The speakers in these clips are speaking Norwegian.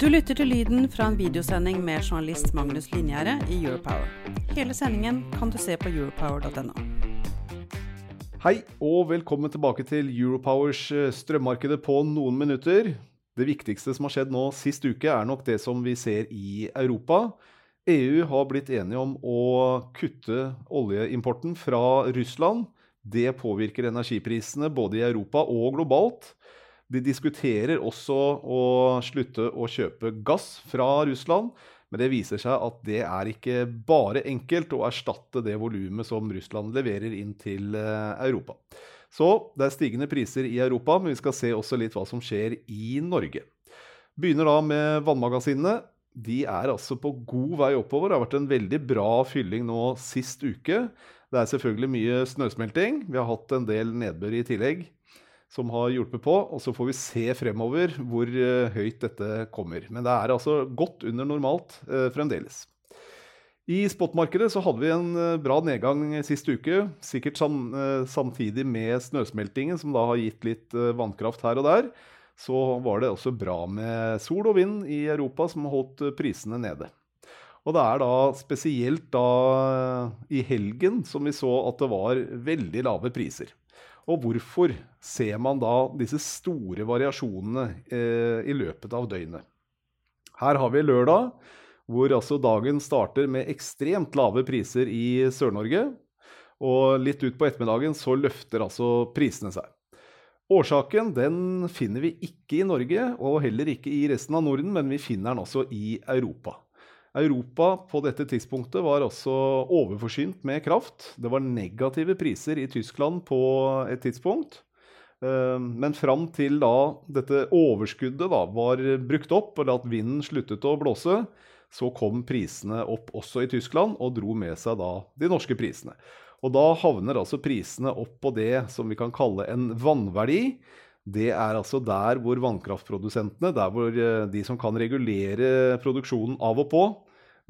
Du lytter til lyden fra en videosending med journalist Magnus Linjære i Europower. Hele sendingen kan du se på europower.no. Hei og velkommen tilbake til Europowers eh, strømmarkedet på noen minutter. Det viktigste som har skjedd nå sist uke, er nok det som vi ser i Europa. EU har blitt enige om å kutte oljeimporten fra Russland. Det påvirker energiprisene både i Europa og globalt. De diskuterer også å slutte å kjøpe gass fra Russland, men det viser seg at det er ikke bare enkelt å erstatte det volumet som Russland leverer inn til eh, Europa. Så det er stigende priser i Europa, men vi skal se også litt hva som skjer i Norge. Begynner da med vannmagasinene. De er altså på god vei oppover. Det har vært en veldig bra fylling nå sist uke. Det er selvfølgelig mye snøsmelting. Vi har hatt en del nedbør i tillegg som har hjulpet på. Og så får vi se fremover hvor uh, høyt dette kommer. Men det er altså godt under normalt uh, fremdeles. I spotmarkedet så hadde vi en uh, bra nedgang sist uke. Sikkert sam, samtidig med snøsmeltingen, som da har gitt litt vannkraft her og der. Så var det også bra med sol og vind i Europa, som holdt prisene nede. Og det er da spesielt da i helgen som vi så at det var veldig lave priser. Og hvorfor ser man da disse store variasjonene eh, i løpet av døgnet? Her har vi lørdag, hvor altså dagen starter med ekstremt lave priser i Sør-Norge. Og litt ut på ettermiddagen så løfter altså prisene seg. Årsaken den finner vi ikke i Norge, og heller ikke i resten av Norden, men vi finner den også i Europa. Europa på dette tidspunktet var også overforsynt med kraft. Det var negative priser i Tyskland på et tidspunkt. Eh, men fram til da dette overskuddet da var brukt opp, og at vinden sluttet å blåse, så kom prisene opp også i Tyskland og dro med seg da de norske prisene. Og da havner altså prisene opp på det som vi kan kalle en vannverdi. Det er altså der hvor vannkraftprodusentene, der hvor eh, de som kan regulere produksjonen av og på,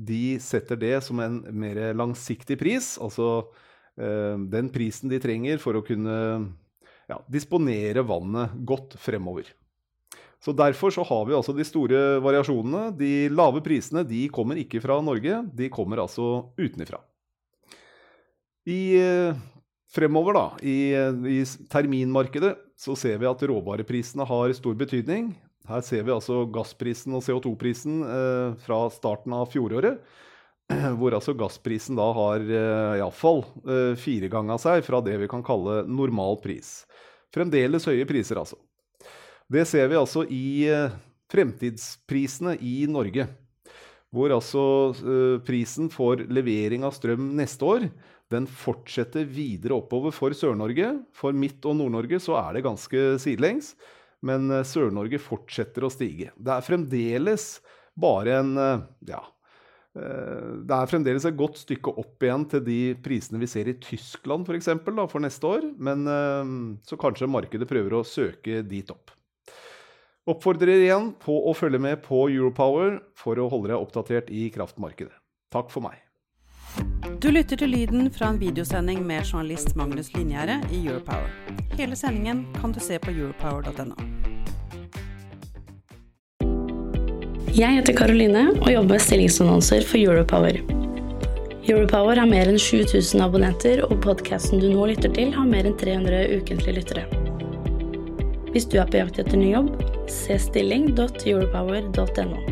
de setter det som en mer langsiktig pris. Altså eh, den prisen de trenger for å kunne ja, disponere vannet godt fremover. Så Derfor så har vi altså de store variasjonene. De lave prisene de kommer ikke fra Norge, de kommer altså utenfra. I eh, Fremover da, i, i, terminmarkedet så ser vi at råvareprisene har stor betydning. Her ser vi altså gassprisen og CO2-prisen eh, fra starten av fjoråret. Hvor altså gassprisen da har eh, iallfall eh, fireganga seg fra det vi kan kalle normal pris. Fremdeles høye priser, altså. Det ser vi altså i eh, fremtidsprisene i Norge. Hvor altså eh, prisen for levering av strøm neste år den fortsetter videre oppover for Sør-Norge. For Midt- og Nord-Norge så er det ganske sidelengs, men eh, Sør-Norge fortsetter å stige. Det er fremdeles bare en eh, ja, eh, det er fremdeles et godt stykke opp igjen til de prisene vi ser i Tyskland for, eksempel, da, for neste år. Men så kanskje markedet prøver å søke dit opp. Oppfordrer igjen på å følge med på Europower for å holde deg oppdatert i kraftmarkedet. Takk for meg. Du lytter til lyden fra en videosending med journalist Magnus Linjære i Europower. Hele sendingen kan du se på europower.no. Jeg heter Karoline og jobber med stillingsannonser for Europower. Europower har mer enn 7000 abonnenter, og podkasten du nå lytter til, har mer enn 300 ukentlige lyttere. Hvis du er på jakt etter ny jobb, se stilling.europower.no.